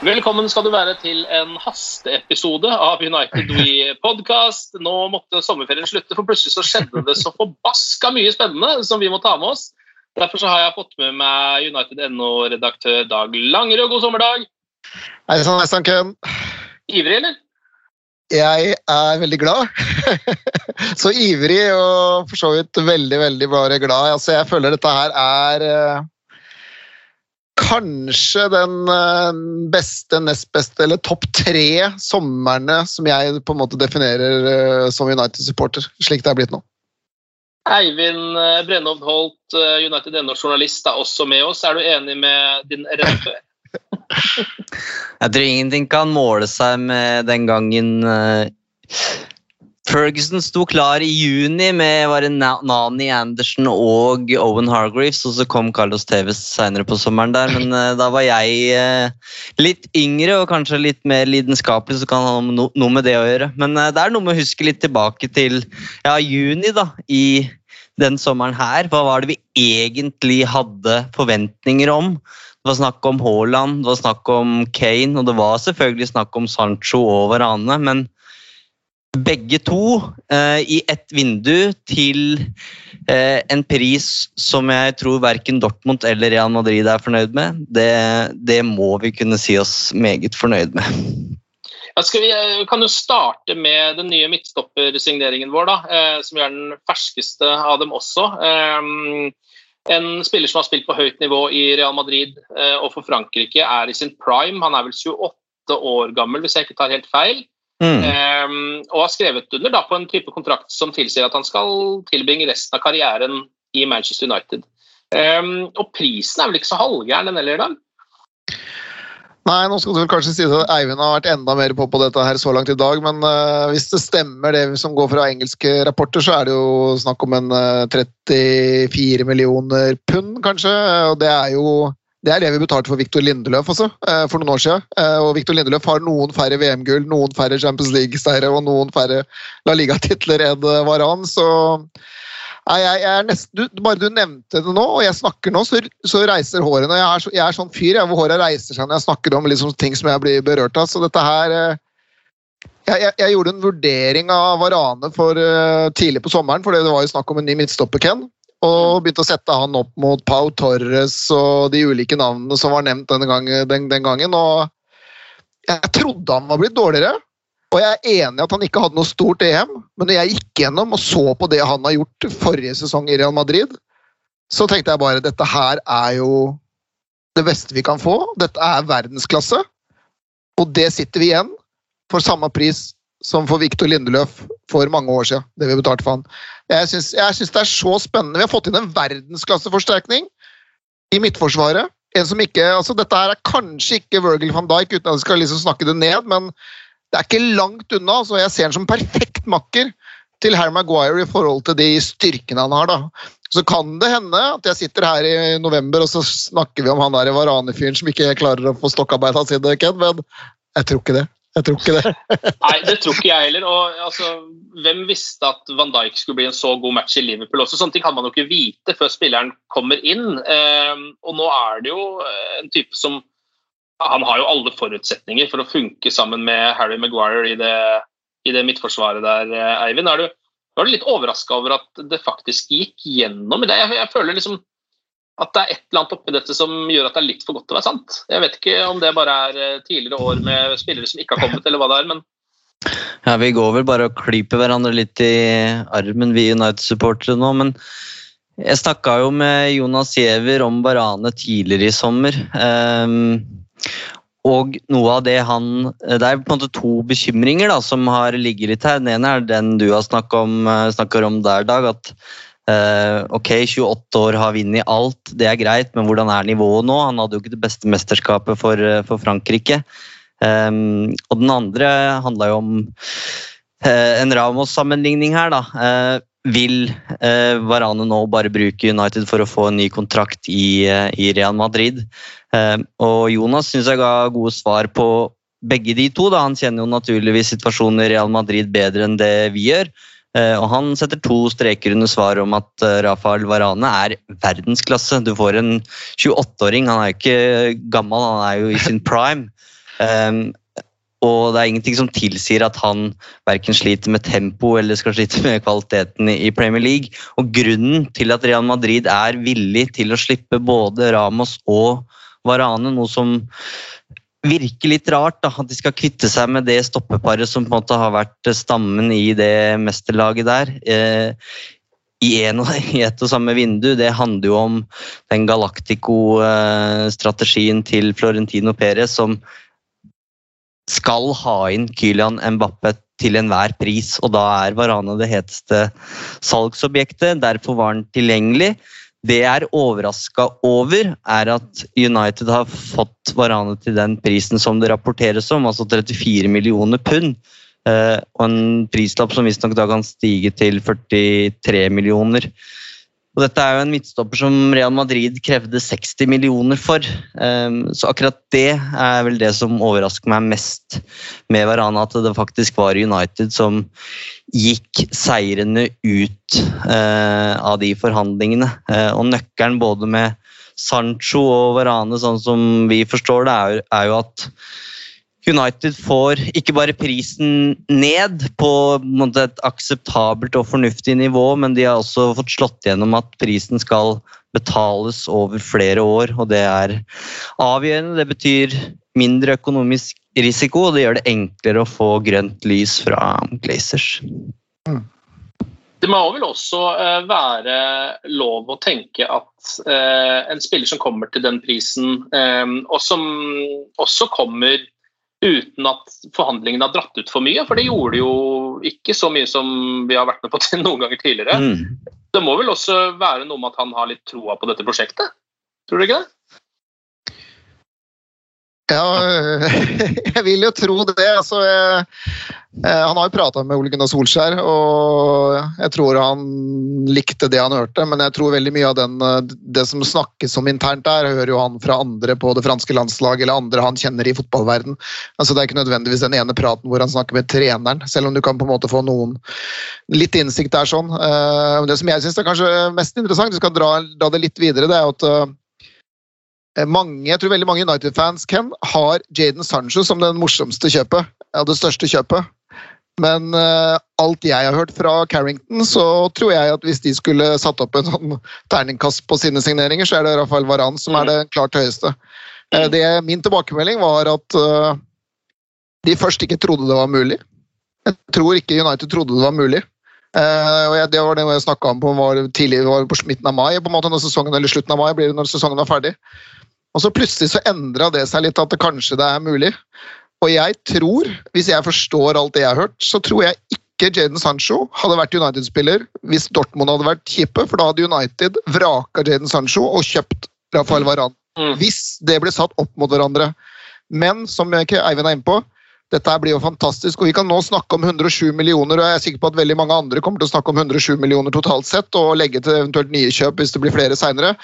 Velkommen skal du være til en hasteepisode av United We podcast. Nå måtte sommerferien slutte, for plutselig så skjedde det så forbaska mye spennende som vi må ta med oss. Derfor så har jeg fått med meg United.no-redaktør Dag Langerød. God sommerdag. Hei sann, hei sann, Ken. Ivrig, eller? Jeg er veldig glad. så ivrig og for så vidt veldig, veldig bare glad. Altså, jeg føler dette her er eh, kanskje den eh, beste, nest beste eller topp tre somrene som jeg på en måte definerer eh, som United-supporter, slik det er blitt nå. Eivind eh, Brennhovd Holt, eh, United.no-journalist, er også med oss. Er du enig med din redaktør? Jeg tror ingenting kan måle seg med den gangen Ferguson sto klar i juni med var Nani Andersen og Owen Hargreaves, og så kom Carlos Tevez senere på sommeren der, men eh, da var jeg eh, litt yngre og kanskje litt mer lidenskapelig, så kan det ha no, noe med det å gjøre. Men eh, det er noe med å huske litt tilbake til ja, juni da, i den sommeren her. Hva var det vi egentlig hadde forventninger om? Det var snakk om Haaland, det var snakk om Kane, og det var selvfølgelig snakk om Sancho og hverandre. men begge to eh, i ett vindu til eh, en pris som jeg tror verken Dortmund eller Real Madrid er fornøyd med, det, det må vi kunne si oss meget fornøyd med. Ja, skal vi eh, kan jo starte med den nye midtstoppersigneringen vår, da, eh, som er den ferskeste av dem også. Eh, en spiller som har spilt på høyt nivå i Real Madrid eh, og for Frankrike, er i sin prime. Han er vel 28 år gammel, hvis jeg ikke tar helt feil. Mm. Um, og har skrevet under da, på en type kontrakt som tilsier at han skal tilbringe resten av karrieren i Manchester United. Um, og prisen er vel ikke så halvgæren den heller i dag? Nei, nå skal du vel kanskje si at Eivind har vært enda mer på på dette her så langt i dag, men uh, hvis det stemmer det som går fra engelske rapporter, så er det jo snakk om en uh, 34 millioner pund, kanskje. Og det er jo det er det vi betalte for Victor Lindeløf også, eh, for noen år siden. Eh, Og Victor Lindeløf har noen færre VM-gull, noen færre Champions League-seire og noen færre La Liga-titler enn eh, Varan, så Nei, jeg, jeg nesten, du, bare du nevnte det nå, og jeg snakker nå, så, så reiser hårene. Jeg er, så, jeg er sånn fyr jeg, hvor håra reiser seg når jeg snakker om liksom, ting som jeg blir berørt av. Så dette her jeg, jeg gjorde en vurdering av Varane for uh, tidlig på sommeren, for det var jo snakk om en ny midtstopper, Ken. Og begynte å sette han opp mot Pau Torres og de ulike navnene som var nevnt den gangen, den, den gangen. Og jeg trodde han var blitt dårligere. Og jeg er enig i at han ikke hadde noe stort EM, men når jeg gikk gjennom og så på det han har gjort forrige sesong i Real Madrid, så tenkte jeg bare dette her er jo det beste vi kan få. Dette er verdensklasse. Og det sitter vi igjen for samme pris som for Victor Lindeløf for mange år siden. Det vi betalte for han. Jeg syns, det er så spennende. Vi har fått inn en verdensklasseforsterkning i midtforsvaret. En som ikke, altså Dette her er kanskje ikke Virgil van Dijk, uten at jeg skal liksom snakke det ned, men det er ikke langt unna. så Jeg ser han som perfekt makker til Harry Maguire i forhold til de styrkene han har. da. Så kan det hende at jeg sitter her i november og så snakker vi om han der Varane-fyren som ikke klarer å få stokkarbeidet sitt, men jeg tror ikke det. Jeg tror ikke det. Nei, det tror ikke jeg heller. Og, altså, hvem visste at Van Dijk skulle bli en så god match i Liverpool også? Sånne ting kan man jo ikke vite før spilleren kommer inn. Eh, og nå er det jo en type som Han har jo alle forutsetninger for å funke sammen med Harry Maguire i det, i det midtforsvaret der, eh, Eivind. Er du, er du litt overraska over at det faktisk gikk gjennom i? Jeg, jeg føler liksom at det er et eller annet oppi dette som gjør at det er litt for godt til å være sant. Jeg vet ikke om det bare er eh, tidligere år med spillere som ikke har kommet, eller hva det er, men Ja, Vi går vel bare og klyper hverandre litt i armen, vi United-supportere nå. Men jeg snakka jo med Jonas Giæver om Barane tidligere i sommer. Um, og noe av det han Det er på en måte to bekymringer da, som har ligget litt her. Den ene er den du har snakka om, eh, om der, Dag. at ok, 28 år har vunnet alt, det er greit, men hvordan er nivået nå? Han hadde jo ikke det beste mesterskapet for, uh, for Frankrike. Um, og den andre handla jo om uh, en Ramos-sammenligning her, da. vil Varane nå bare bruke United for å få en ny kontrakt i, i Real Madrid? og Jonas syns jeg ga gode svar på begge de to. Da. Han kjenner jo naturligvis situasjonen i Real Madrid bedre enn det vi gjør. Eh, og han setter to streker under svaret om at eh, Rafael Varane er verdensklasse. Du får en 28-åring, han er jo ikke gammel, han er jo i sin prime. Um, og det er ingenting som tilsier at han verken sliter med tempo eller skal slite med kvaliteten i Premier League. Og grunnen til at Real Madrid er villig til å slippe både Ramos og Varane, noe som virker litt rart da, at de skal kvitte seg med det stoppeparet som på en måte har vært stammen i det mesterlaget der. Eh, i, en, ett og samme vindu. Det handler jo om den Galactico-strategien til Florentino Perez som skal ha inn Kylian Mbappé til enhver pris, og da er Varane det heteste salgsobjektet. Derfor var han tilgjengelig. Det jeg er overraska over, er at United har fått Varane til den prisen som det rapporteres om, altså 34 millioner pund. Eh, og en prislapp som visstnok da kan stige til 43 millioner. Og dette er jo en midtstopper som Real Madrid krevde 60 millioner for. Ehm, så akkurat det er vel det som overrasker meg mest med Varane, at det faktisk var United som gikk seirende ut eh, av de forhandlingene. Eh, og nøkkelen både med Sancho og Varane, sånn som vi forstår det, er jo at United får ikke bare prisen ned på et akseptabelt og fornuftig nivå, men de har også fått slått gjennom at prisen skal betales over flere år. og Det er avgjørende. Det betyr mindre økonomisk risiko, og det gjør det enklere å få grønt lys fra Glazers. Det må vel også eh, være lov å tenke at eh, en spiller som kommer til den prisen, eh, og som også kommer uten at forhandlingene har dratt ut for mye. For det gjorde jo ikke så mye som vi har vært med på til noen ganger tidligere. Mm. Det må vel også være noe med at han har litt troa på dette prosjektet? Tror du ikke det? Ja, jeg vil jo tro det. Altså, jeg, eh, han har jo prata med Ole Gunnar Solskjær, og jeg tror han likte det han hørte. Men jeg tror veldig mye av den, eh, det som snakkes om internt der, hører jo han fra andre på det franske landslaget eller andre han kjenner i fotballverden. Altså, det er ikke nødvendigvis den ene praten hvor han snakker med treneren, selv om du kan på en måte få noen litt innsikt der. sånn. Eh, det som jeg syns er kanskje mest interessant, du skal dra, dra det litt videre, det er at Eh, mange, jeg tror veldig mange United-fans Ken, har Jaden Sancho som den morsomste kjøpet. Ja, det største kjøpet. Men uh, alt jeg har hørt fra Carrington, så tror jeg at hvis de skulle satt opp en sånn terningkast på sine signeringer, så er det Rafael Varan som er det klart høyeste. Uh, det, min tilbakemelding var at uh, de først ikke trodde det var mulig. Jeg tror ikke United trodde det var mulig. og jeg, Det var det jeg snakka om på, var tidlig, var på midten av mai, på en måte når sesongen, eller slutten av mai blir det når sesongen var ferdig. Og så plutselig så endra det seg litt, at det kanskje det er mulig. Og jeg tror, hvis jeg forstår alt det jeg har hørt, så tror jeg ikke Jaden Sancho hadde vært United-spiller hvis Dortmund hadde vært kjipe, for da hadde United vraka Jaden Sancho og kjøpt Rafael Varan. Mm. Hvis det ble satt opp mot hverandre. Men som Eivind er inne på, Dette blir jo fantastisk, og vi kan nå snakke om 107 millioner, og jeg er sikker på at veldig mange andre kommer til å snakke om 107 millioner totalt sett, og legge til eventuelt nye kjøp hvis det blir flere seinere.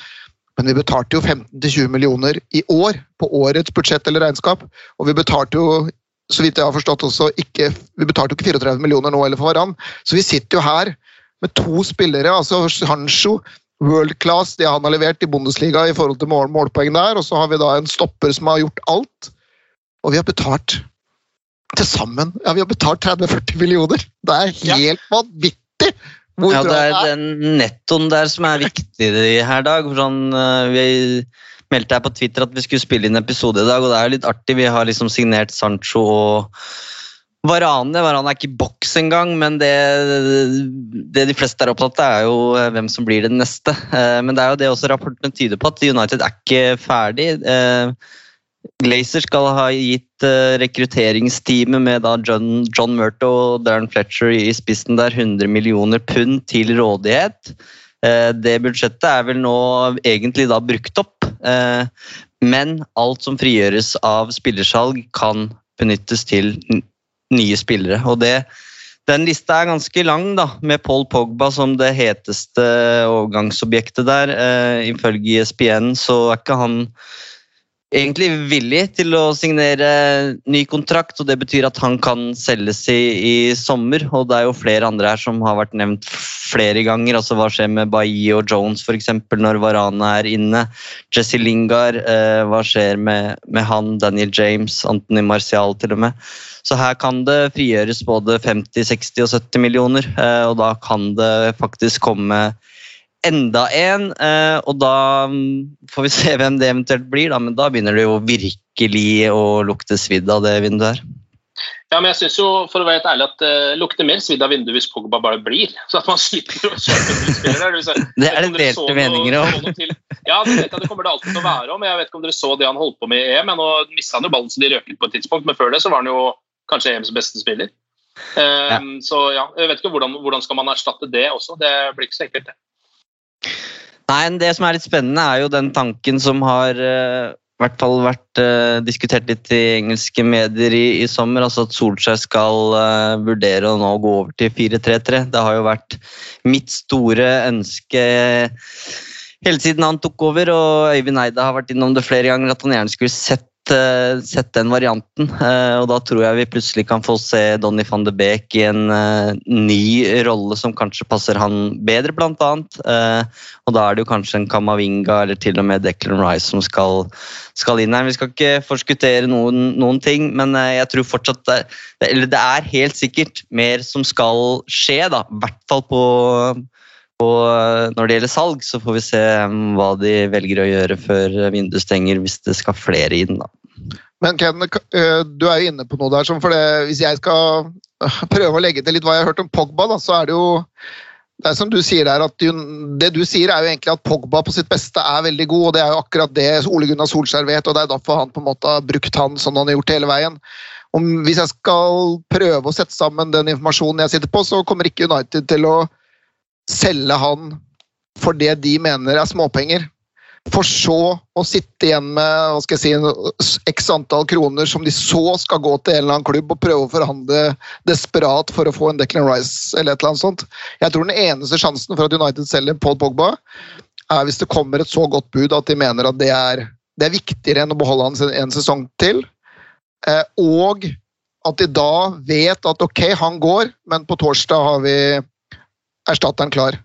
Men vi betalte jo 15-20 millioner i år på årets budsjett eller regnskap, og vi betalte jo så vidt jeg har forstått også, ikke, vi betalte jo ikke 34 millioner nå eller for hverandre. Så vi sitter jo her med to spillere, altså Hancho, world class, det han har levert i Bundesliga i forhold til mål, målpoeng der, og så har vi da en stopper som har gjort alt. Og vi har betalt til sammen ja, vi har betalt 30-40 millioner! Det er helt vanvittig! Hvor Ja, det er den nettoen der som er viktig her, Dag. Sånn, vi meldte her på Twitter at vi skulle spille inn episode i dag, og det er jo litt artig. Vi har liksom signert Sancho og Varane. Varane er ikke i boks engang, men det, det de fleste er opptatt av, er jo eh, hvem som blir den neste. Eh, Men det er jo det også rapportene tyder på, at United er ikke ferdig. Glazer skal ha gitt eh, rekrutteringsteamet med John, John Murto og Darren Fletcher i spissen der 100 millioner pund til rådighet. Eh, Det budsjettet er vel nå egentlig da brukt opp, eh, men alt som frigjøres av spillersalg kan benyttes til nye spillere. Og det, den lista er ganske lang, da, med Paul Pogba som det heteste overgangsobjektet der. Ifølge ESPN så er ikke han egentlig villig til å signere ny kontrakt, og det betyr at han kan selges i, i sommer. Og det er jo flere andre her som har vært nevnt flere ganger. altså Hva skjer med Bailly og Jones f.eks. når Varane er inne? Jesse Lingard, eh, hva skjer med, med han, Daniel James, Anthony Martial til og med? Så her kan det frigjøres både 50, 60 og 70 millioner, eh, og da kan det faktisk komme enda en, eh, og da mm, får vi se hvem det eventuelt blir, da, men da begynner det jo virkelig å lukte svidd av det vinduet her. Ja, men jeg synes jo, for å være helt ærlig, at det lukter mer svidd av vinduet hvis Pogba bare blir. Så at man slipper å kjøpe spillere. Det er det delte meninger om. Ja, det, vet jeg, det kommer det alltid til å være om. Jeg vet ikke om dere så det han holdt på med i EM. men Nå mista han jo ballen så de røk ut på et tidspunkt, men før det så var han jo kanskje EMs beste spiller. Um, Så ja, jeg vet ikke hvordan, hvordan skal man erstatte det også. Det blir ikke så enkelt, det. Nei, Det som er litt spennende, er jo den tanken som har uh, hvert fall vært uh, diskutert litt i engelske medier i, i sommer. altså At Solskjær skal uh, vurdere å nå gå over til 4-3-3. Det har jo vært mitt store ønske hele siden han tok over, og Øyvind Eide har vært innom det flere ganger, at han gjerne skulle sett, sett den varianten. Eh, og da tror jeg vi plutselig kan få se Donny van de Beek i en eh, ny rolle som kanskje passer han bedre, blant annet. Eh, og da er det jo kanskje en Kamavinga eller til og med Declan Rice som skal, skal inn her. Vi skal ikke forskuttere noen, noen ting, men eh, jeg tror fortsatt det, eller det er helt sikkert mer som skal skje, da. I hvert fall på og når det gjelder salg, så får vi se um, hva de velger å gjøre før vinduet stenger, hvis det skal flere inn. da. Men Ken, øh, du er jo inne på noe der. For det, hvis jeg skal prøve å legge til litt hva jeg har hørt om Pogba, da, så er det jo det er som du sier der, at det du sier er jo egentlig at Pogba på sitt beste er veldig god, og det er jo akkurat det Ole Gunnar Solskjær vet, og det er derfor han på en måte har brukt han sånn han har gjort hele veien. Om, hvis jeg skal prøve å sette sammen den informasjonen jeg sitter på, så kommer ikke United til å selge han for det de mener er småpenger. For så å sitte igjen med hva skal jeg si, x antall kroner som de så skal gå til en eller annen klubb og prøve å forhandle desperat for å få en Declan Rice eller et eller annet sånt. Jeg tror den eneste sjansen for at United selger Paul Pogba, er hvis det kommer et så godt bud at de mener at det er, det er viktigere enn å beholde han en sesong til. Eh, og at de da vet at ok, han går, men på torsdag har vi erstatteren klar.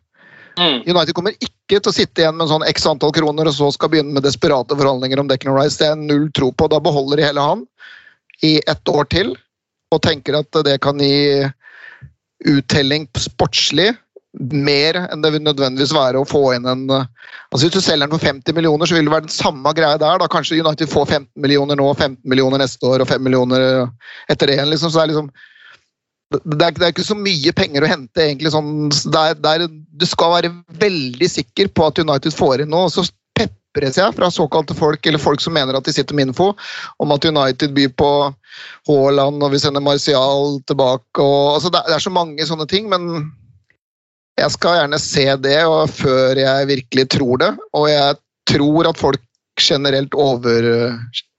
Mm. United kommer ikke til å sitte igjen med sånn x antall kroner og så skal begynne med desperate forhandlinger om Declan Rice. Det er null tro på. Da beholder de hele han i ett år til og tenker at det kan gi uttelling sportslig mer enn det vil nødvendigvis være å få inn en altså Hvis du selger den for 50 millioner, så vil det være den samme greia der. da Kanskje United får 15 millioner nå, 15 millioner neste år og 5 millioner etter det igjen. liksom, så det er liksom det er, det er ikke så mye penger å hente, egentlig. Sånn, det er, det er, du skal være veldig sikker på at United får inn noe. Så pepres jeg fra såkalte folk, eller folk som mener at de sitter med info, om at United byr på Haaland, og vi sender Martial tilbake. Og, altså, det, er, så mange sånne ting, men jeg skal gjerne se det og før jeg virkelig tror det. Og jeg tror at folk generelt over,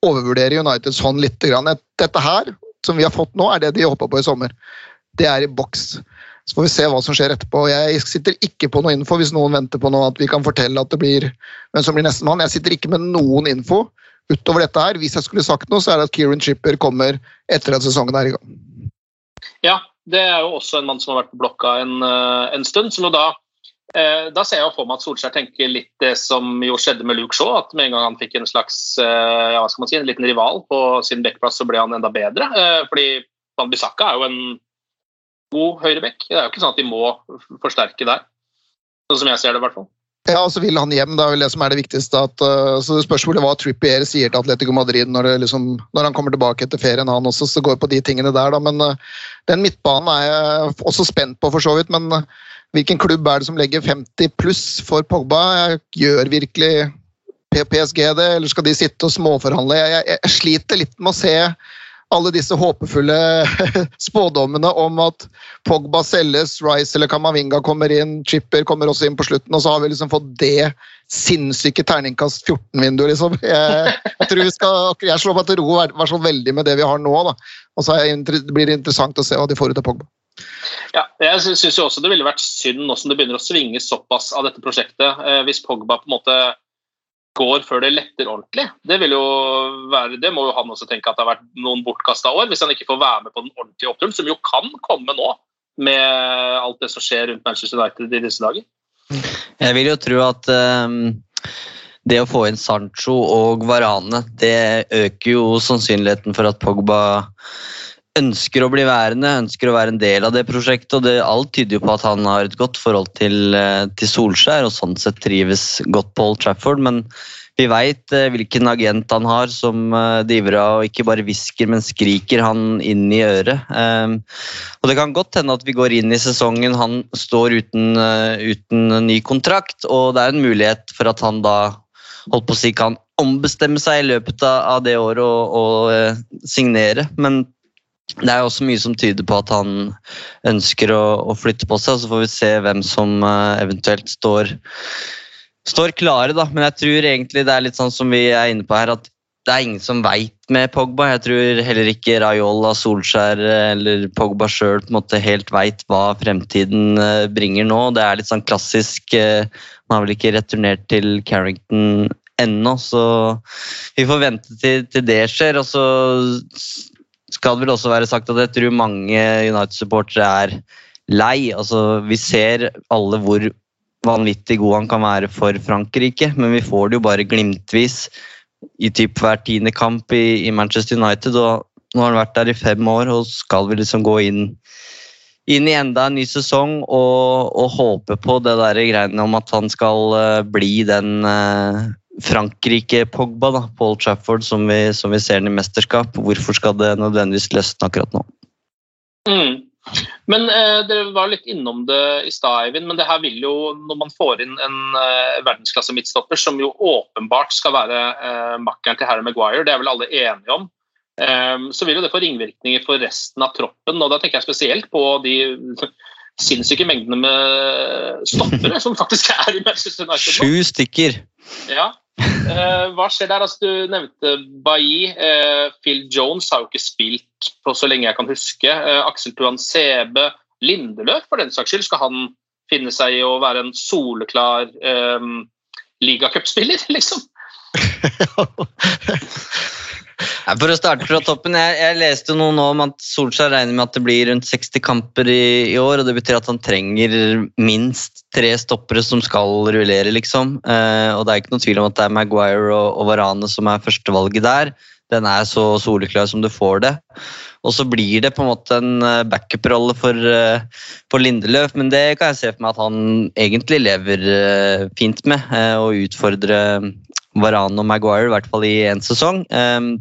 overvurderer United sånn litt. Dette her som vi har fått nå, er det de håpa på i sommer. Det er i boks. Så får vi se hva som skjer etterpå. Jeg sitter ikke på noe info hvis noen venter på noe at vi kan fortelle at det blir hvem som blir nestemann. Jeg sitter ikke med noen info utover dette her. Hvis jeg skulle sagt noe, så er det at Kieran Chipper kommer etter at sesongen er i gang. Ja, det er jo også en mann som har vært på blokka en, eh, en stund. som jo da da ser jeg for meg at Solskjær tenker litt det som jo skjedde med Luke Shaw. At med en gang han fikk en slags eh, ja, hva skal man si, en liten rival på sin backplass, så ble han enda bedre. Eh, fordi Van Bissaka er jo en god høyreback. Det er jo ikke sånn at de må forsterke der. Sånn som jeg ser det, i hvert fall. Ja, og så vil han hjem. Det er vel det som er det viktigste. At, uh, så det spørs hva Trippier sier til Atletico Madrid når, det liksom, når, han kommer tilbake etter ferien, han også. Så går på de tingene der, da. Men uh, den midtbanen er jeg også spent på, for så vidt. Men uh, hvilken klubb er det som legger 50 pluss for Pogba? Gjør virkelig PSG det, eller skal de sitte og småforhandle? Jeg, jeg, jeg sliter litt med å se alle disse håpefulle spådommene om at Pogba selges, Rice eller Kamavinga kommer inn, Chipper kommer også inn på slutten, og så har vi liksom fått det sinnssyke terningkast 14-vinduet, liksom. Jeg, jeg, tror vi skal, jeg slår meg til ro og hvert så veldig med det vi har nå, da. Og så blir det interessant å se hva de får ut av Pogba. Ja, jeg syns også det ville vært synd nå som det begynner å svinge såpass av dette prosjektet, eh, hvis Pogba på en måte går før det letter ordentlig. Det, være, det må jo han også tenke at det har vært noen bortkasta år, hvis han ikke får være med på den ordentlige oppturen, som jo kan komme nå med alt det som skjer rundt Manchester United i disse dager. Jeg vil jo tro at um, det å få inn Sancho og Varane, det øker jo sannsynligheten for at Pogba ønsker å bli værende, ønsker å være en del av det prosjektet. og det, Alt tyder jo på at han har et godt forhold til, eh, til Solskjær og sånn sett trives godt på Old Trafford. Men vi veit eh, hvilken agent han har som eh, driver av og ikke bare hvisker, men skriker han inn i øret. Um, og Det kan godt hende at vi går inn i sesongen han står uten, uten ny kontrakt, og det er en mulighet for at han da holdt på å si kan ombestemme seg i løpet av det året og, og signere. Men det er også mye som tyder på at han ønsker å, å flytte på seg. Så får vi se hvem som uh, eventuelt står, står klare. Da. Men jeg tror egentlig det er litt sånn som vi er inne på her, at det er ingen som veit med Pogba. Jeg tror heller ikke Rayola, Solskjær eller Pogba sjøl helt veit hva fremtiden uh, bringer nå. Det er litt sånn klassisk Han har vel ikke returnert til Carrington ennå, så vi får vente til, til det skjer. og så skal vel også være sagt at jeg tror mange United-supportere er lei. Altså, vi ser alle hvor vanvittig god han kan være for Frankrike, men vi får det jo bare glimtvis i typ hver tiende kamp i, i, Manchester United. og Nå har han vært der i fem år, og skal vi liksom gå inn, inn i enda en ny sesong og, og håpe på det der greiene om at han skal uh, bli den uh, Frankrike-Pogba da, Paul Trafford, som vi, som vi ser den i mesterskap. Hvorfor skal det nødvendigvis løsne akkurat nå? Mm. Men eh, Dere var litt innom det i stad, Eivind. Men det her vil jo, når man får inn en eh, verdensklasse midtstopper, som jo åpenbart skal være eh, makkeren til Harry Maguire, det er vel alle enige om, eh, så vil jo det få ringvirkninger for resten av troppen. og Da tenker jeg spesielt på de sinnssyke mengdene med stoppere som faktisk er i Manchester United. Sju stykker. Ja, hva skjer der? Altså, du nevnte Bailly. Eh, Phil Jones har jo ikke spilt på så lenge jeg kan huske. Eh, Aksel Tuan Sebe, Lindeløf for den saks skyld. Skal han finne seg i å være en soleklar eh, ligacupspiller, liksom? For å starte fra toppen, jeg, jeg leste noe nå om at Solskjær regner med at det blir rundt 60 kamper i, i, år. og Det betyr at han trenger minst tre stoppere som skal rullere, liksom. Eh, og Det er ikke noe tvil om at det er Maguire og, og Varane som er førstevalget der. Den er så soleklar som du får det. Og så blir det på en måte en eh, backup-rolle for, uh, for Lindeløf, men det kan jeg se for meg at han egentlig lever uh, fint med. Å utfordre Varane og Maguire, i hvert fall i én sesong. Um,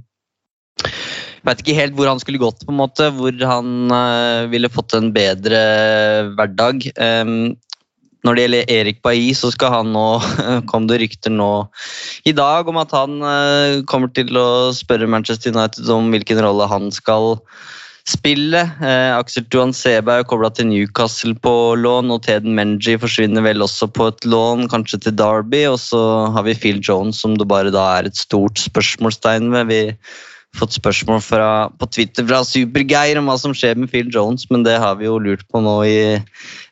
jeg vet ikke helt hvor han skulle gått, på en måte, hvor han uh, ville fått en bedre hverdag. Um, når det gjelder Erik Bailly, så skal han nå kom det rykter nå i dag om at han uh, kommer til å spørre Manchester United om hvilken rolle han skal spille. Eh, Aksel Tuan Sebe er kobla til Newcastle på lån, og Teden Menji forsvinner vel også på et lån, kanskje til Derby. Og så har vi Phil Jones, som det bare da er et stort spørsmålstegn ved. Vi har fått spørsmål fra, på Twitter fra Supergeir om hva som skjer med Phil Jones, men det har vi jo lurt på nå i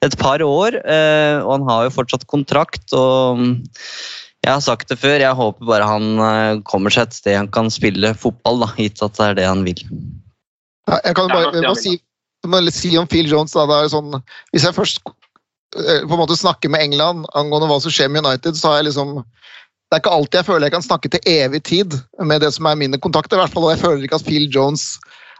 et par år. eh, Og han har jo fortsatt kontrakt. og jeg har sagt det før, jeg håper bare han eh, kommer seg et sted han kan spille fotball, da, gitt at det er det han vil. Jeg kan bare, jeg må si, bare si om Phil Jones da, det er sånn, Hvis jeg først eh, på en måte snakker med England angående hva som skjer med United, så har jeg liksom Det er ikke alltid jeg føler jeg kan snakke til evig tid med det som er mine kontakter. i hvert fall, og Jeg føler ikke at Phil Jones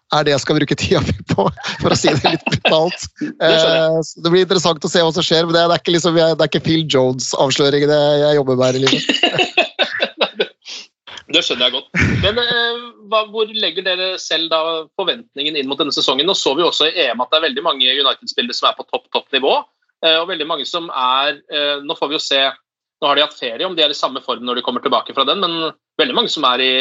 er det jeg skal bruke tida mi på, for å si det litt brutalt. Eh, det blir interessant å se hva som skjer, men det er, det er ikke, liksom, det er ikke Phil Jones-avsløringen jeg, jeg jobber med her i livet. Det skjønner jeg godt. Men eh, hva, hvor legger dere selv da forventningen inn mot denne sesongen? Nå så vi også i EM at det er veldig mange United-spillere som er på topp topp nivå. eh, og veldig mange som er eh, Nå får vi jo se Nå har de hatt ferie, om de er i samme form når de kommer tilbake fra den, men veldig mange som er i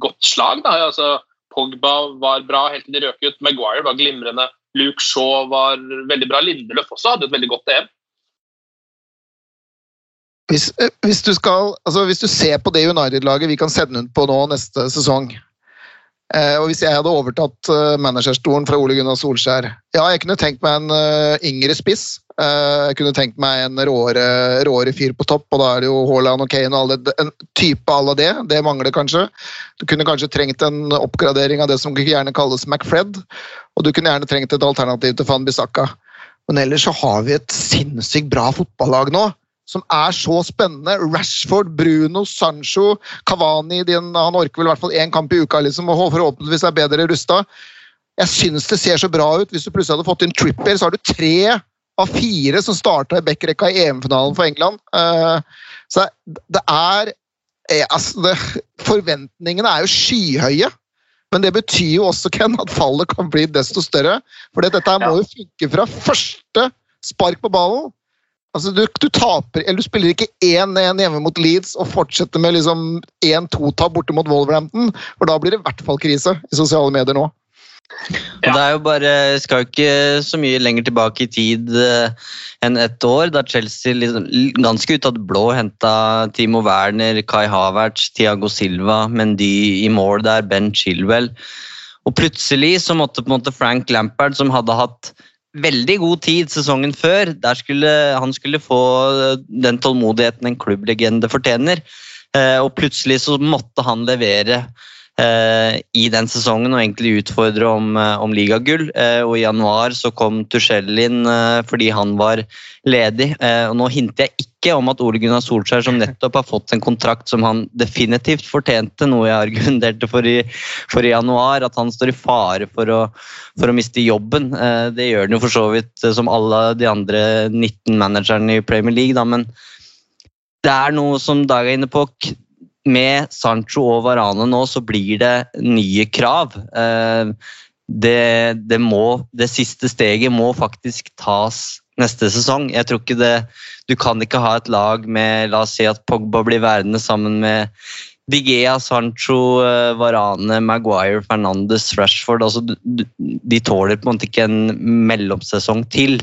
godt slag. da, altså Pogba var bra helt til de røk ut. Maguire var glimrende. Luke Shaw var veldig bra. Lindeløf også hadde et veldig godt EM. Hvis, eh, hvis, du skal, altså hvis du ser på det United-laget vi kan sende ut på nå neste sesong eh, og Hvis jeg hadde overtatt eh, managerstolen fra Ole Gunnar Solskjær Ja, jeg kunne tenkt meg en eh, yngre spiss. Eh, jeg kunne tenkt meg en råere, råere fyr på topp, og da er det jo Haaland og Kane og alle, en type à la det. Det mangler kanskje. Du kunne kanskje trengt en oppgradering av det som gjerne kalles McFred, og du kunne gjerne trengt et alternativ til Van Bissaka. Men ellers så har vi et sinnssykt bra fotballag nå som er så spennende. Rashford, Bruno, Sancho, Cavani din, Han orker vel i hvert fall én kamp i uka liksom, og forhåpentligvis er bedre rusta. Jeg syns det ser så bra ut. Hvis du plutselig hadde fått inn Tripper, så har du tre av fire som starta i backrekka i EM-finalen for England. Eh, så det er eh, altså det, Forventningene er jo skyhøye. Men det betyr jo også Ken, at fallet kan bli desto større. For dette må jo funke fra første spark på ballen. Altså, du, du taper, eller du spiller ikke 1-1 hjemme mot Leeds og fortsetter med liksom 1-2-tap borte mot Wolverhampton, for da blir det i hvert fall krise i sosiale medier nå. Og det er jo bare, skal jo ikke så mye lenger tilbake i tid eh, enn ett år, da Chelsea liksom, ganske ut av det blå henta Timo Werner, Kai Havertz, Thiago Silva, Mendy i mål der, Ben Chilwell. Og plutselig så måtte på en måte Frank Lampard, som hadde hatt veldig god tid sesongen før, der skulle, han skulle få den tålmodigheten en klubblegende fortjener. Eh, og plutselig så måtte han levere eh, i den sesongen og egentlig utfordre om, eh, om ligagull. Og i januar så kom Tuschell inn fordi han var ledig. Og nå hinter jeg ikke om at Ole Gunnar Solskjær, som nettopp har fått en kontrakt som han definitivt fortjente, noe jeg argumenterte for i, for i januar, at han står i fare for å, for å miste jobben. Eh, det gjør han jo for så vidt eh, som alle de andre 19 managerne i Premier League, da, men det er noe som Dag er inne på. Med Sancho og Varane nå så blir det nye krav. Eh, Det, det, må, det siste steget må faktisk tas neste sesong. Jeg tror ikke det Du kan ikke ha et lag med La oss si at Pogba blir værende sammen med Digea, Sancho, eh, Varane, Maguire, Fernandes, Rashford. Altså, de tåler på en måte ikke en mellomsesong til.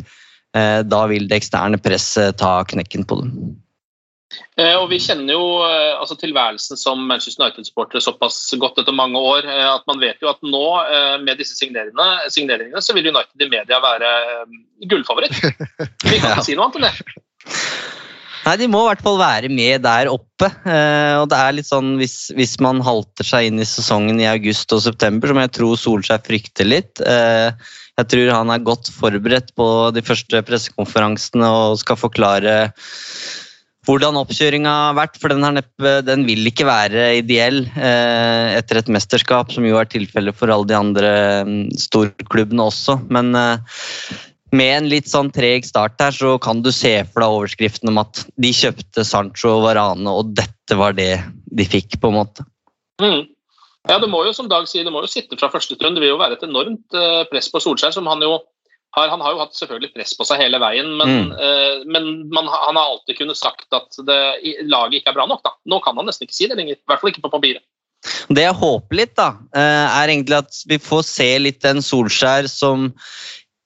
Eh, Da vil det eksterne presset ta knekken på dem. Eh, og Vi kjenner jo eh, altså tilværelsen som Manchester United-supportere såpass godt etter mange år eh, at man vet jo at nå, med disse signeringene, signeringene så vil United i media være gullfavoritt. Vi kan Ja. ikke si noe annet enn det. Nei, De må i hvert fall være med der oppe. Eh, og det er litt sånn, hvis, hvis man halter seg inn i sesongen i august og september, som jeg tror Solskjær frykter litt eh, Jeg tror han er godt forberedt på de første pressekonferansene og skal forklare hvordan oppkjøringa har vært, for den, neppe, den vil ikke være ideell eh, etter et mesterskap, som jo er tilfellet for alle de andre mm, storklubbene også. Men eh, med en litt sånn treg start her, så kan du se for deg overskriften om at de kjøpte Sancho og Varane, og dette var det de fikk, på en måte. Mm. Ja, det må jo, som Dag sier, det må jo sitte fra første stund. Det vil jo være et enormt eh, press på Solskjær, som han jo har, han har jo hatt selvfølgelig press på seg hele veien, men, Mm. uh, men man, han har alltid kunnet sagt at det, laget ikke er bra nok. da. Nå kan han nesten ikke si det lenger, i hvert fall ikke på papiret. Det jeg håper litt, da, eh, er egentlig at vi får se litt den Solskjær som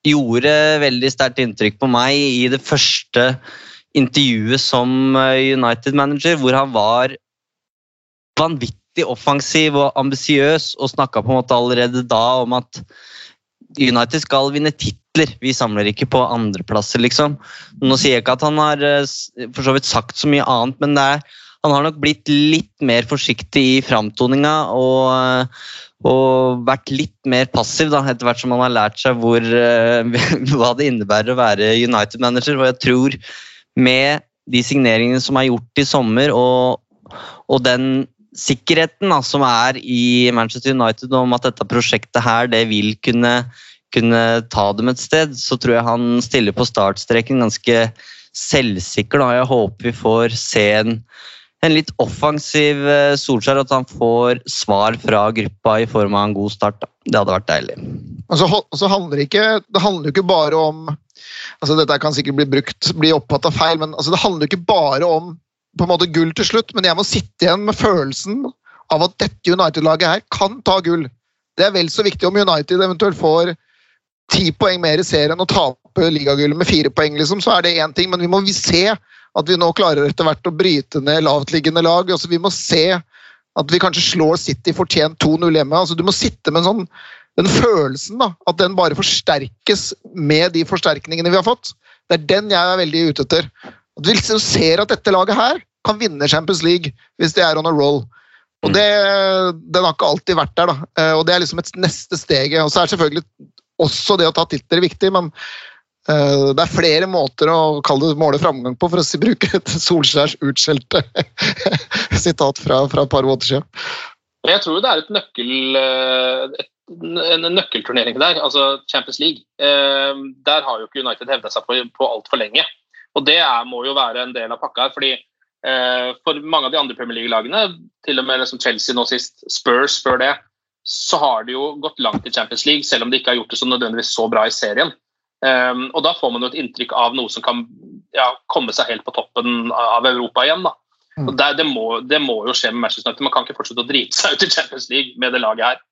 gjorde veldig sterkt inntrykk på meg i det første intervjuet som eh, United-manager, hvor han var vanvittig offensiv og ambisiøs og snakka på en måte allerede da om at United skal vinne titler. Vi samler ikke på andreplasser, liksom. Nå sier jeg ikke at han har eh, for så vidt sagt så mye annet, men er, han har nok blitt litt mer forsiktig i framtoninga og, eh, og vært litt mer passiv da, etter hvert som han har lært seg hvor, eh, hva det innebærer å være United-manager. Og jeg tror med de signeringene som er gjort i sommer, og, og den sikkerheten da, som er i Manchester United om at dette prosjektet her det vil kunne, kunne ta dem et sted, så tror jeg han stiller på startstreken ganske selvsikker. Da. Jeg håper vi får se en, en litt offensiv eh, Solskjær, at han får svar fra gruppa i form av en god start. Da. Det hadde vært deilig. Altså, så, handler det ikke Det handler ikke bare om altså Dette kan sikkert bli brukt, bli oppfatta feil, men altså det handler jo ikke bare om på en måte gull til slutt, men jeg må sitte igjen med følelsen av at dette United-laget her kan ta gull. Det er vel så viktig om United eventuelt får ti poeng mer i serien og taper ligagullet med fire poeng, liksom, så er det én ting, men vi må se at vi nå klarer etter hvert å bryte ned lavtliggende lag. Altså, vi må se at vi kanskje slår City fortjent 2-0 hjemme. Altså, du må sitte med sånn den følelsen da, at den bare forsterkes med de forsterkningene vi har fått. Det er den jeg er veldig ute etter. At vi liksom ser at dette laget her kan vinne Champions League hvis de er on a roll. Og det, Den har ikke alltid vært der, da. Eh, og det er liksom et neste steget. Og så er selvfølgelig også det å ta titler viktig, men eh, det er flere måter å kalle det måle framgang på, for å bruke et Solskjærs utskjelte sitat fra, fra et par måneder siden. Jeg tror det er et nøkkel, eh, et, en nøkkelturnering der, altså Champions League. Der har jo ikke United hevda seg på, på altfor lenge. Og det er, må jo være en del av pakka her. fordi For mange av de andre Premier League-lagene, til og med liksom Chelsea nå sist, Spurs før det, så har de jo gått langt i Champions League, selv om de ikke har gjort det så nødvendigvis så bra i serien. Um, og Da får man jo et inntrykk av noe som kan ja, komme seg helt på toppen av Europa igjen. da. Og det, det, må, det må jo skje med Manchester United. Man kan ikke fortsette å drite seg ut i Champions League med det laget her.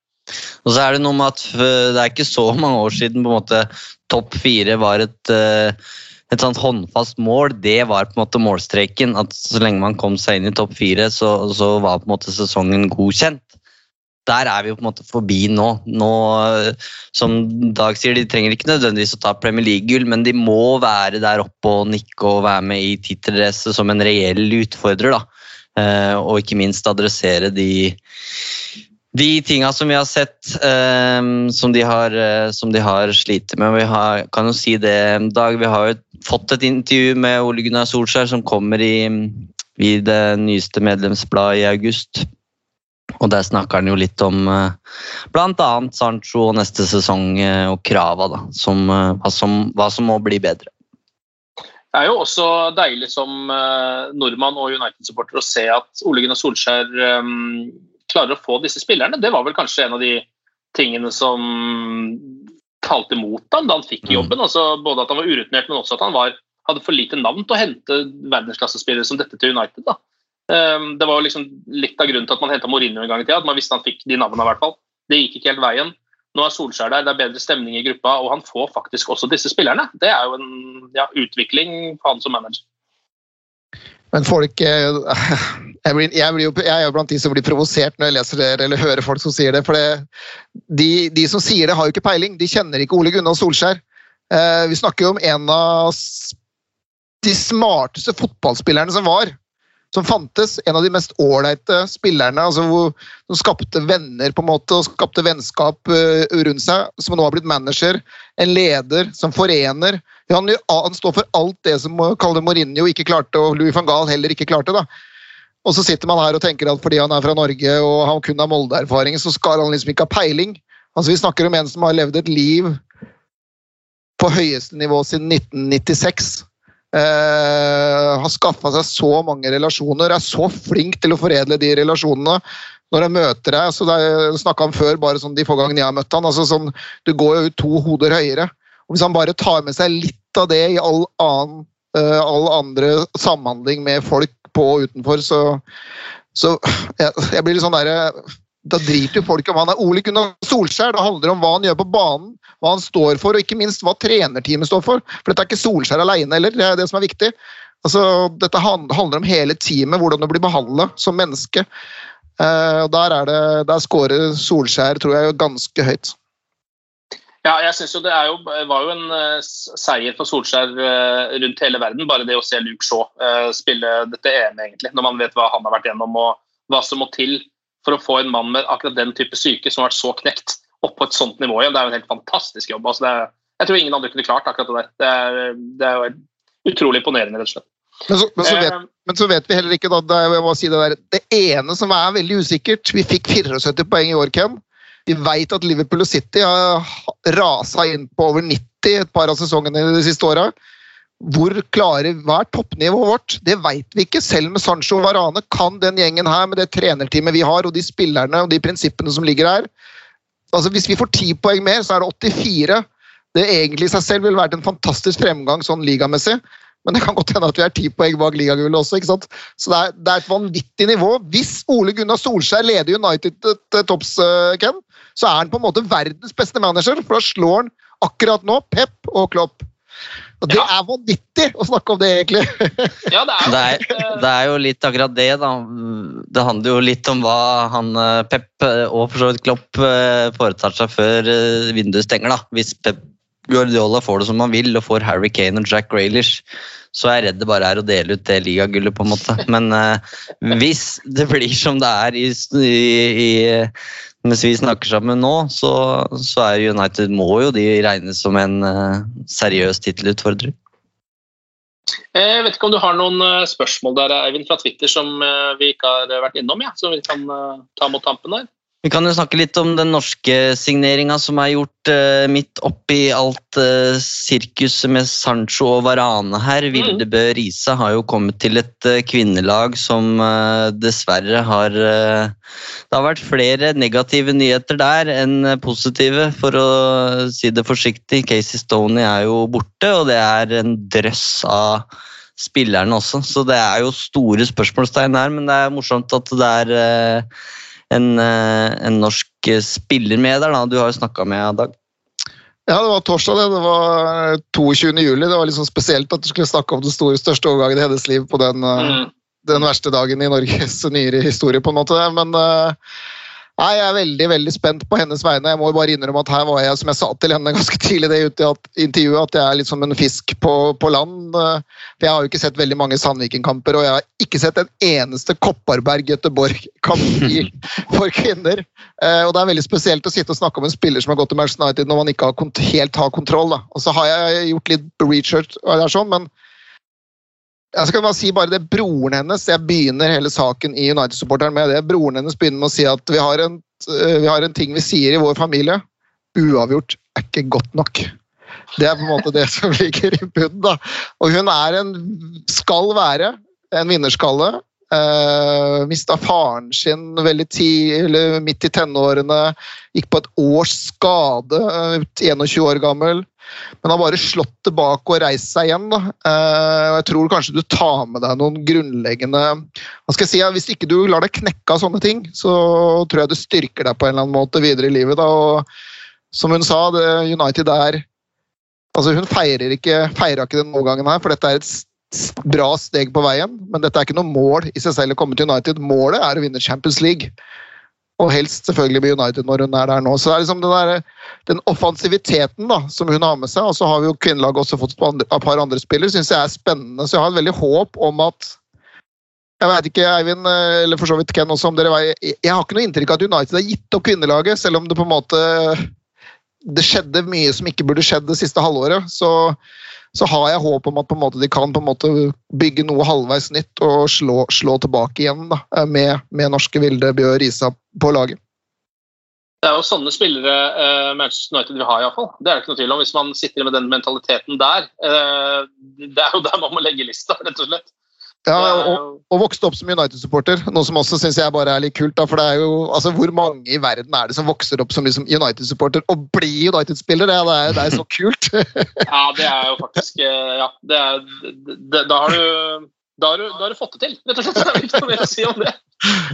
Og så er det noe med at øh, det er ikke så mange år siden på en måte topp fire var et, øh, et sånt håndfast mål. Det var på en måte målstreken. At så lenge man kom seg inn i topp fire, så, så var på en måte sesongen godkjent. Der er vi jo på en måte forbi nå. nå. øh, Som Dag sier, de trenger ikke nødvendigvis å ta Premier League-gull, men de må være der oppe og nikke og være med i tittelracet som en reell utfordrer. da. Eh, og ikke minst adressere de de tinga som vi har sett eh, som, de har, eh, som de har slitt med. Vi har, kan jo si det, Dag, vi har jo fått et intervju med Ole Gunnar Solskjær som kommer i, i det nyeste medlemsbladet i august. Og der snakker han jo litt om eh, bl.a. Sancho og neste sesong eh, og krava, da, som, eh, hva, som, hva som må bli bedre. Det er jo også deilig som nordmann og United-supporter å se at Ole Gunnar Solskjær um, klarer å få disse spillerne. Det var vel kanskje en av de tingene som talte mot ham da han fikk jobben. Altså, både at han var urutinert, men også at han var, hadde for lite navn til å hente verdensklassespillere som dette til United. da. Um, Det var jo liksom litt av grunnen til at man henta Mourinho en gang i tida. At man visste han fikk de navnene, i hvert fall. Det gikk ikke helt veien. Nå er Solskjær der, det er bedre stemning i gruppa, og han får faktisk også disse spillerne. Det er jo en ja, utvikling for han som manager. Men folk jeg, blir, jeg, blir jo, jeg er jo blant de som blir provosert når jeg leser det eller hører folk som sier det. For det, de, de som sier det, har jo ikke peiling. De kjenner ikke Ole Gunnar Solskjær. Eh, vi snakker jo om en av de smarteste fotballspillerne som var. Som fantes. En av de mest ålreite spillerne. Altså, hvor, som skapte venner på en måte, og skapte vennskap uh, rundt seg. Som nå har blitt manager. En leder som forener. Han, han står for alt det som eh, Kalle Mourinho ikke klarte, og Louis van Gaal heller ikke klarte. da. Og så sitter man her og tenker at fordi han er fra Norge og han kun har Molde-erfaring, så skal han liksom ikke ha peiling. Altså Vi snakker om en som har levd et liv på høyeste nivå siden 1996. Uh, har skaffa seg så mange relasjoner, er så flink til å foredle de relasjonene. Når jeg møter deg, så snakka han før, bare sånn de få gangene jeg har møtt han, altså sånn, Du går jo to hoder høyere. Og Hvis han bare tar med seg litt av det i all annen uh, all andre samhandling med folk på og utenfor, så, så jeg, jeg blir litt sånn derre Da driter jo folk om han er Ole Gunnar Solskjær. Det handler om hva han gjør på banen, hva han står for, og ikke minst hva trenerteamet står for. For dette er ikke Solskjær alene heller, det er det som er viktig. Altså, dette handler om hele teamet, hvordan du blir behandla som menneske. Og Der, er det, der scorer Solskjær, tror jeg, ganske høyt. Ja, jeg synes jo Det jo, var jo en eh, seier for Solskjær eh, rundt hele verden, bare det å se Luke Shaw eh, spille dette EM, egentlig. Når man vet hva han har vært gjennom og hva som må til for å få en mann med akkurat den type syke som har vært så knekt, opp på et sånt nivå igjen. Det er jo en helt fantastisk jobb. Altså, det er, jeg tror ingen andre kunne klart akkurat det der. Det er, det er jo utrolig imponerende, rett og slett. Men så, men så, vet, men så vet vi heller ikke da, det, si det, der, det ene som er veldig usikkert Vi fikk 74 poeng i år, Ken. Vi vet at Liverpool og City har rasa inn på over 90 et par av sesongene de siste åra. Hvor klare, Hva er toppnivået vårt? Det vet vi ikke. Selv med Sancho og Varane kan den gjengen her, med det trenerteamet vi har og de spillerne og de prinsippene som ligger her altså Hvis vi får ti poeng mer, så er det 84. Det egentlig i seg selv ville vært en fantastisk fremgang sånn ligamessig. Men det kan godt hende at vi er ti poeng bak ligagullet også. ikke sant? Så det er, det er et vanvittig nivå. Hvis Ole Gunnar Solskjær leder United til topps, eh, Ken, så er han på en måte verdens beste manager. For da slår han akkurat nå Pep og Klopp. Og Det er vanvittig å snakke om det, egentlig. Ja, det er, Det er, det er jo litt akkurat det, da. Det handler jo litt om hva han eh, Pep eh, og for så vidt Klopp eh, foretar seg før eh, vinduet stenger. da. Hvis Pep Guardiola får det som han vil og får Harry Kane og Jack Grealish, så er jeg redd det bare er å dele ut det ligagullet, på en måte. Men eh, hvis det blir som det er i, i, i mens vi snakker sammen nå, så, så er United må jo de regnes som en eh, seriøs tittelutfordrer. Eh, Jeg vet ikke om du har noen eh, spørsmål der, Eivind, fra Twitter som eh, vi ikke har eh, vært innom, ja, som vi kan eh, ta mot tampen der? Vi kan jo snakke litt om den norske signeringa som er gjort uh, midt oppi alt uh, sirkuset med Sancho og Varane her. Vilde Bø Riise har jo kommet til et uh, kvinnelag som dessverre har Det har vært flere negative nyheter der enn positive, for å si det forsiktig. Casey Stoney er jo borte, og det er en drøss av spillerne også. Så det er jo store spørsmålstegn her, men det er morsomt at det er en, eh, en norsk eh, spiller med der. Da. Du har jo snakka med Dag. Ja, det var torsdag, det. Det var 22. juli. Det var litt sånn spesielt at du skulle snakke om den store, største overgangen i hennes liv på den, eh, Mm. den verste dagen i Norges nyere historie, på en måte. Men eh, nei, jeg er veldig veldig spent på hennes vegne. Jeg må bare innrømme at her var jeg, som jeg sa til henne ganske tidlig det ute i det intervjuet, at jeg er litt som en fisk på, på land. eh, For jeg har jo ikke sett veldig mange Sandviken-kamper, og jeg har ikke sett en eneste Kopparberg-Göteborg-kamp for kvinner. Eh, Og det er veldig spesielt å sitte og snakke om en spiller som har gått til Manchester United når man ikke har helt har kontroll. Da. Og så har jeg gjort litt research, sånn, men jeg skal bare si bare det broren hennes Jeg begynner hele saken i United-supporteren med det. Broren hennes begynner med å si at vi har, en, eh, vi har en ting vi sier i vår familie. Uavgjort er ikke godt nok. Det er på en måte det som ligger i bunnen. da. Og hun er en skal være en vinnerskalle. Uh, Mista faren sin veldig tidlig, midt i tenårene. Gikk på et års skade, uh, 21 år gammel. Men har bare slått tilbake og reist seg igjen. Da. Uh, jeg tror kanskje du tar med deg noen grunnleggende hva skal jeg si, ja, Hvis ikke du lar deg knekke av sånne ting, så tror jeg det styrker deg på en eller annen måte videre i livet. Da. Og som hun sa, United er altså Hun feirer ikke, feira ikke den overgangen her, for dette er et bra steg på veien. Men dette er ikke noe mål i seg selv å komme til United. Målet er å vinne Champions League. Og helst selvfølgelig med United når hun er der nå. Så det er liksom den, der, den offensiviteten da, som hun har med seg, og så har vi jo kvinnelaget også fått et par andre spillere, syns jeg er spennende. Så jeg har et veldig håp om at jeg vet ikke, Eivind, eh, eller for så vidt Ken også, om dere vet, jeg, jeg har ikke noe inntrykk av at United har gitt opp kvinnelaget, selv om det på en måte det skjedde mye som ikke burde skjedd det siste halvåret. Så, så har jeg håp om at på en måte de kan på en måte bygge noe halvveis nytt og slå, slå tilbake igjen da, med, med norske Vilde Bjør Risa på laget. Det er jo sånne spillere eh, Manchester United vil ha, iallfall. Det er det ikke noe tvil om. Hvis man sitter med den mentaliteten der. Eh, det er jo der man må legge lista, rett og slett. Ja, og, og vokste opp som United-supporter, noe som også synes jeg bare er litt kult. da, for det er jo, altså Hvor mange i verden er det som vokser opp som liksom United-supporter og blir United-spiller? Det, det, det er så kult! Ja, det er jo faktisk eh, Ja, det er, det, da har du da har, du, da har du fått det til, rett og slett. Det er ikke noe mer å si om det.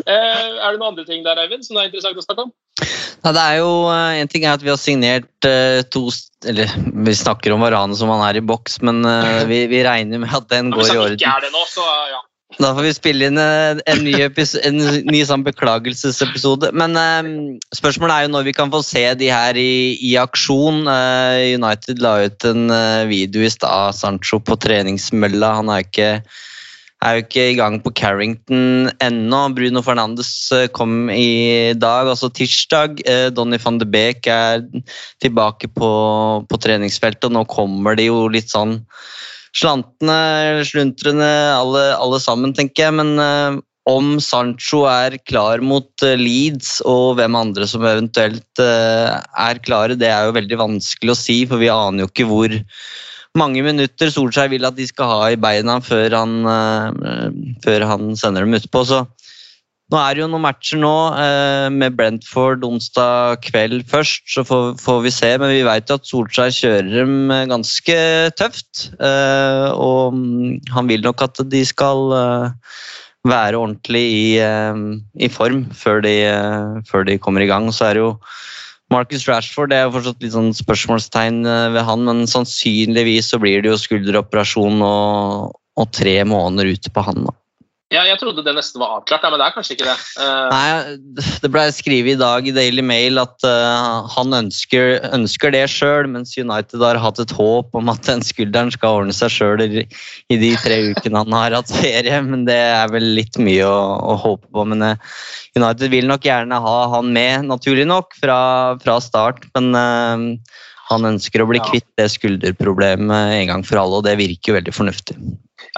Eh, er det noen andre ting der, Eivind, som det er interessant å snakke om? Ja, det er jo, eh, En ting er at vi har signert uh, to Eller vi snakker om Varane som han er i boks, men uh, vi, vi regner med at den går i orden. ikke er det nå, så ja. Da får vi spille inn uh, en ny, en ny sånn beklagelsesepisode. Men spørsmålet er jo når vi kan få se de her i, i aksjon. United la ut en video i stad, Sancho på treningsmølla. Han er ikke, er jo ikke i gang på Carrington ennå. Bruno Fernandes eh, kom i dag, altså tirsdag. Eh, Donny van de Beek er tilbake på, på treningsfeltet, og nå kommer de jo litt sånn slantende, sluntrende, alle, alle sammen, tenker jeg. Men eh, om Sancho er klar mot Leeds, og hvem andre som eventuelt er klare, det er jo veldig vanskelig å si, for vi aner jo ikke hvor mange minutter Solskjær vil at de skal ha i beina før han, eh, før han sender dem utpå. Så nå er det jo noen matcher nå, eh, med Brentford onsdag kveld først, så får, får vi se. Men vi vet jo at Solskjær kjører dem eh, ganske tøft. Og mm, han vil nok at de skal være ordentlig i, i form før de, før de kommer i gang. Så er det jo Marcus Rashford det er jo fortsatt litt sånn spørsmålstegn eh, ved han, men sannsynligvis så blir det jo skulderoperasjon og, og tre måneder ute på han. da. Ja, jeg trodde det nesten var avklart, ja, men det er kanskje ikke det. Uh... Nei, Det ble skrevet i dag i Daily Mail at uh, han ønsker, ønsker det sjøl, mens United har hatt et håp om at den skulderen skal ordne seg sjøl i, i de tre ukene han har hatt ferie. Men det er vel litt mye å, å håpe på. Men uh, United vil nok gjerne ha han med, naturlig nok, fra, fra start. Men han ønsker å bli kvitt det skulderproblemet en gang for alle, og det virker jo veldig fornuftig.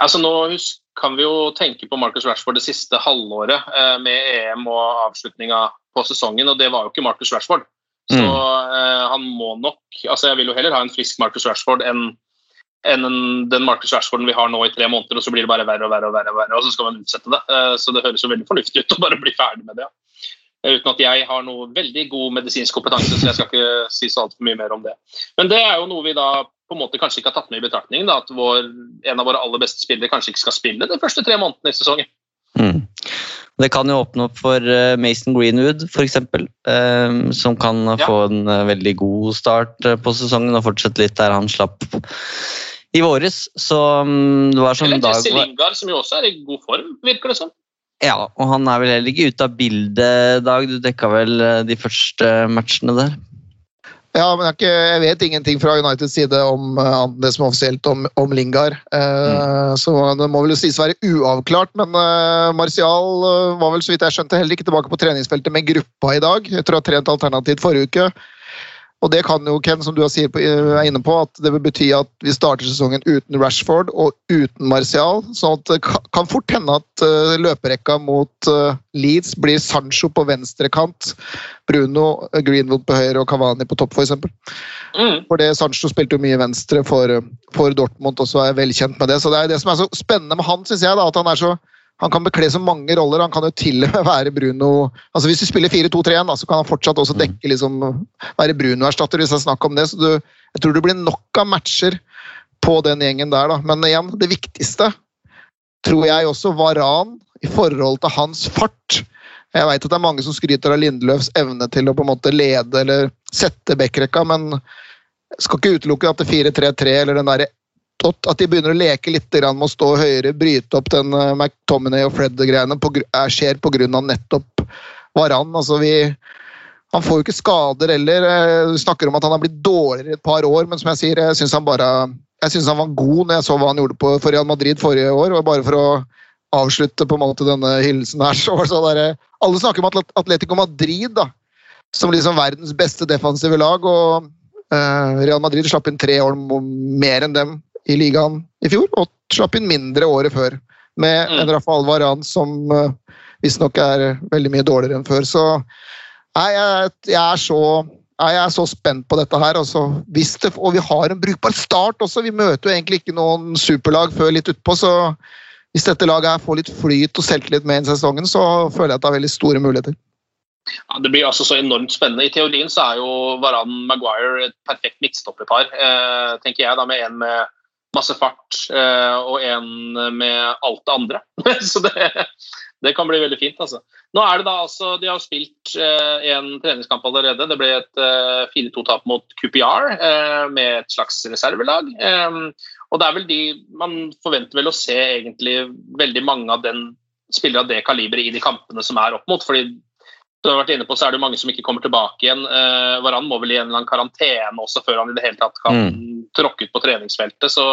Altså nå husk, kan vi jo tenke på Marcus Rashford det siste halvåret eh, med EM og avslutninga på sesongen, og det var jo ikke Marcus Rashford. Så Mm. eh, han må nok altså Jeg vil jo heller ha en frisk Marcus Rashford enn enn en- den Marcus Rashforden vi har nå i tre måneder, og så blir det bare verre og verre, og verre, og verre, og så skal man utsette det. Eh, Så det høres jo veldig fornuftig ut å bare bli ferdig med det. Uten at jeg har noe veldig god medisinsk kompetanse, så jeg skal ikke si så altfor mye mer om det. Men det er jo noe vi da på en måte kanskje ikke har tatt med i betraktning, da, at vår, en av våre aller beste spillere kanskje ikke skal spille de første tre månedene i sesongen. Mm. Det kan jo åpne opp for eh, Mason Greenwood, f.eks., eh, som kan Ja. få en eh, veldig god start på sesongen og fortsette litt der han slapp i våres. Så mm, det var som Eller Jesse Lingard, som jo også er i god form, virker det som. Ja, og han er vel heller ikke ute av bildet, Dag. Du dekka vel de første matchene der? Ja, men jeg, ikke, jeg vet ingenting fra Uniteds side om eh, annet enn det som er offisielt om, om Lingard. Mm. Så det må vel sies å være uavklart, men uh, Martial eh, var vel så vidt jeg skjønte heller ikke tilbake på treningsfeltet med gruppa i dag. Jeg tror jeg har trent alternativt forrige uke. Og det kan jo, Ken, som du er inne på, at det vil bety at vi starter sesongen uten Rashford og uten Martial. sånn at det kan fort hende at eh, løperekka mot eh, Leeds blir Sancho på venstre kant, Bruno eh, Greenwood på høyre og Cavani på topp, f.eks. Mm. For det Sancho spilte jo mye venstre for, for Dortmund, og så er jeg velkjent med det. Så det er det som er så spennende med han, syns jeg, da, at han er så han kan bekle så mange roller. Han kan jo til og med være Bruno altså Hvis du spiller 4-2-3-1, da, så kan han fortsatt også dekke liksom, være Bruno-erstatter, hvis det er snakk om det. Så du, jeg tror det blir nok av matcher på den gjengen der, da. Men igjen, det viktigste tror jeg også var Ran i forhold til hans fart. Jeg veit at det er mange som skryter av Lindeløfs evne til å på en måte lede eller sette backrekka, men jeg skal ikke utelukke at det 4-3-3 eller den der at de begynner å leke litt med å stå høyere, bryte opp den eh, McTominay og Fred-greiene, er- skjer pga. nettopp Varan. Altså vi, han får jo ikke skader heller. Eh, Du snakker om at han har blitt dårligere et par år, men som jeg sier, jeg syns han han var god når jeg så hva han gjorde på, for Real Madrid forrige år. og Bare for å avslutte på en måte denne hyllelsen her, så var det sånn der, Alle snakker om Atletico Madrid da, som liksom verdens beste defensive lag. og eh, Real Madrid slapp inn tre år mer enn dem i ligaen i fjor, og slapp inn mindre året før. Med Mm. en Rafael Varan som uh, visstnok er veldig mye dårligere enn før. Så nei, jeg, jeg, er så, nei, jeg er så spent på dette her. Altså, det, og vi har en brukbar start også. Vi møter jo egentlig ikke noen superlag før litt utpå, så hvis dette laget her får litt flyt og selvtillit med i sesongen, så føler jeg at det er veldig store muligheter. Ja, det blir altså så enormt spennende. I teorien så er jo Varan Maguire et perfekt midtstopperpar, eh, tenker jeg, da med en med masse fart eh, og en med alt det andre. så det, det kan bli veldig fint, altså. Nå er det da altså De har spilt eh, en treningskamp allerede. Det ble et eh, 4-2-tap mot QPR eh, med et slags reservelag. Eh, Og det er vel de Man forventer vel å se egentlig veldig mange av den spillere av det kaliberet i de kampene som er opp mot. fordi du har vært inne på, så er det mange som ikke kommer tilbake igjen. Uh, Varan må vel i en eller annen karantene også før han i det hele tatt kan mm. tråkke ut på treningsfeltet. Så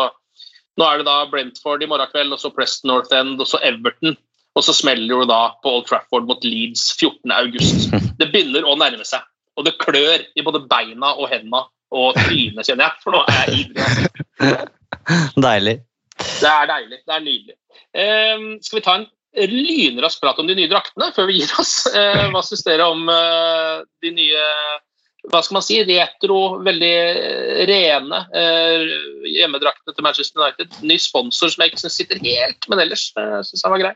nå er det da Brentford i morgen kveld, og så Preston North End, og så Everton. Og så smeller det da på Old Trafford mot Leeds 14.8. Det begynner å nærme seg. Og det klør i både beina og hendene og trynet, kjenner jeg. For nå er jeg ivrig. Altså. Deilig. Det er deilig. Det er nydelig. Um, skal vi ta en lynrask prat om de nye draktene før vi gir oss? Uh, hva syns dere om uh, de nye hva skal man si, retro, veldig rene eh, hjemmedraktene til Manchester United. Ny sponsor som jeg ikke syns sitter helt, men ellers eh, syns jeg var grei.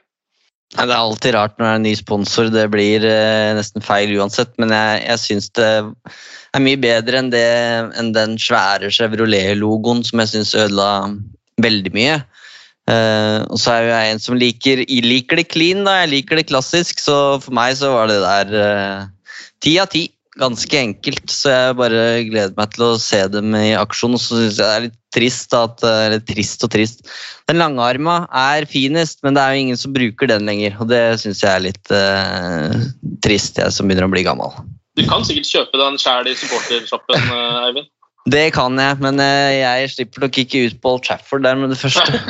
Det er alltid rart når det er en ny sponsor. Det blir eh, nesten feil uansett. Men jeg, jeg syns det er mye bedre enn, det, enn den svære Chevrolet-logoen som jeg syns ødela veldig mye. Uh, og så er jeg en som liker, liker det clean, da. jeg liker det klassisk, så for meg så var det der ti uh, av ti ganske enkelt, så jeg bare gleder meg til å se dem i aksjon. Og så syns jeg det er litt trist at Eller trist og trist. Den langarma er finest, men det er jo ingen som bruker den lenger. Og det syns jeg er litt uh, trist, jeg som begynner å bli gammel. Du kan sikkert kjøpe den sjæl i supportershoppen, Eivind? Det kan jeg, men uh, jeg slipper nok ikke ut på Old Trafford der med det første.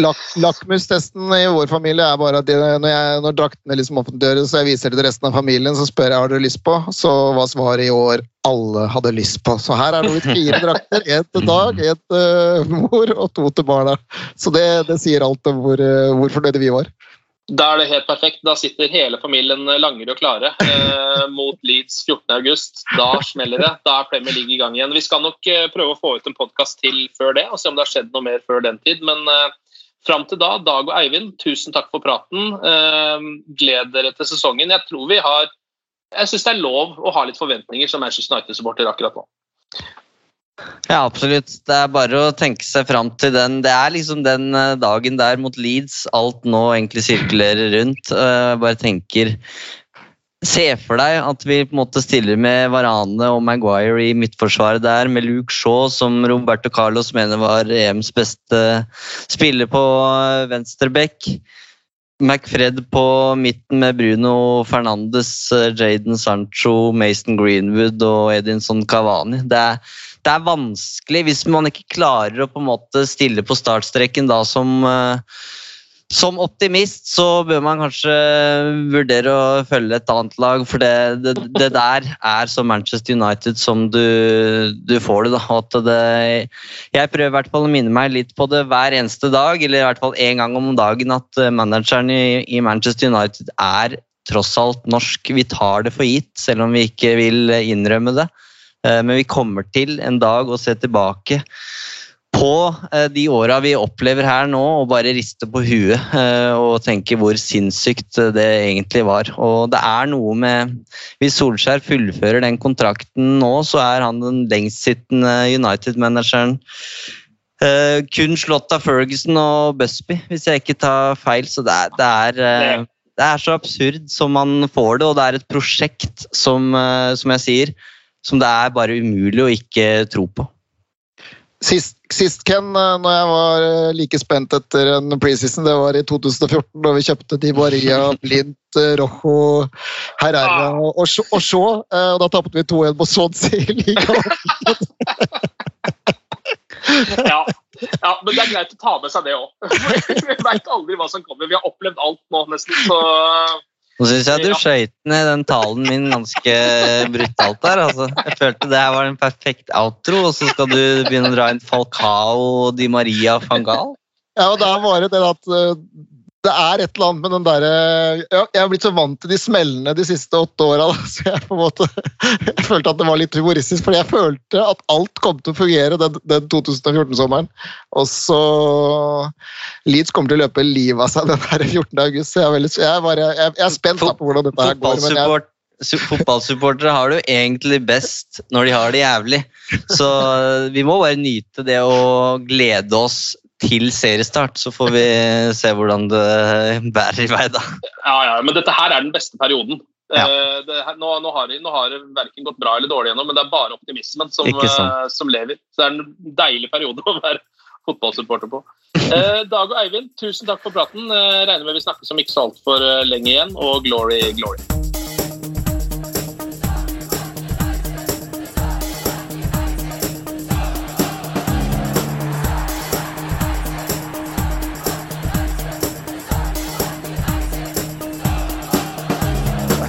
Lak Lakmustesten i vår familie er bare at de, når, jeg, når draktene liksom offentliggjøres og jeg viser det til resten av familien, så spør jeg har dere lyst på. Så var svaret i år alle hadde lyst på. Så her er det blitt fire drakter. Én til Dag, én til mor og to til barna. Så det, det sier alt om hvor, hvor fornøyde vi var. Da er det helt perfekt. Da sitter hele familien langere og klare eh, mot Leeds 14.8. Da smeller det. Da er Premier League i gang igjen. Vi skal nok eh, prøve å få ut en podkast til før det, og se om det har skjedd noe mer før den tid. Men eh, Fram til da, Dag og Eivind, tusen takk for praten. Eh, gled dere til sesongen. Jeg tror vi har Jeg syns det er lov å ha litt forventninger som Manchester United-supporter akkurat nå. Ja, absolutt. Det er bare å tenke seg fram til den. Det er liksom den eh, dagen der mot Leeds alt nå egentlig sirkulerer rundt. Jeg eh, bare tenker Se for deg at vi på en måte stiller med Varane og Maguire i midtforsvaret der, med Luke Shaw, som Roberto Carlos mener var EMs beste spiller på venstreback. McFred på midten med Bruno Fernandes, Jaden Sancho, Mason Greenwood og Edinson Cavani. Det er, det er, vanskelig hvis man ikke klarer å på en måte stille på startstreken da som uh, som optimist så bør man kanskje vurdere å følge et annet lag, for det, det, det der er så Manchester United som du, du får det. Da. det. Jeg prøver i hvert fall å minne meg litt på det hver eneste dag, eller i hvert fall én gang om dagen, at manageren i, i Manchester United er tross alt norsk. Vi tar det for gitt, selv om vi ikke vil innrømme det. Eh, men vi kommer til en dag å se tilbake på eh, de åra vi opplever her nå, og bare riste på huet eh, og tenke hvor sinnssykt det egentlig var. Og det er noe med Hvis Solskjær fullfører den kontrakten nå, så er han den lengstsittende United-manageren. kun slått av Ferguson og Busby, hvis jeg ikke tar feil. Så det er, det er, det er så absurd som man får det, og det er et prosjekt som, som jeg sier, som det er bare umulig å ikke tro på. Sist, sist, Ken, eh, når jeg var eh, like spent etter en preseason, det var i 2014, da vi kjøpte Di Maria, Blint, eh, Rojo, Herrera ah. og, og Shaw. Og da tapte vi 2-1 på Swansea i ligaen. ja. ja, men det er greit å ta med seg det òg. vi veit aldri hva som kommer. Vi har opplevd alt nå, nesten. så... Nå syns jeg du skøyt ned den talen min ganske brutalt der. Altså. Jeg følte det her var en perfekt outro, og så skal du begynne å dra inn Falcao, Di Maria van Gaal. Ja, og da var det det at eh, det er et eller annet med den derre Jeg har blitt så vant til de smellene de siste åtte åra, så jeg på en måte jeg følte at det var litt humoristisk. Fordi jeg følte at alt kom til å fungere den, den 2014-sommeren. Og så Leeds kommer til å løpe livet av seg den der 14. august. Så jeg er, veldig, jeg bare, jeg er spent på hvordan dette her går. men jeg Fotballsupportere har det jo egentlig best når de har det jævlig. Så vi må bare nyte det og glede oss til seriestart, så får vi se hvordan det bærer i vei, da. Ja, ja, men dette her er den beste perioden. Ja. Eh, det, nå, nå, har, det- nå har det verken gått bra eller dårlig ennå, men det er bare optimismen som, eh, som lever. Så det er en deilig periode å være fotballsupporter på. Eh, Dag og Eivind, tusen takk for praten. Regner med vi snakkes om ikke så altfor lenge igjen, og glory, glory.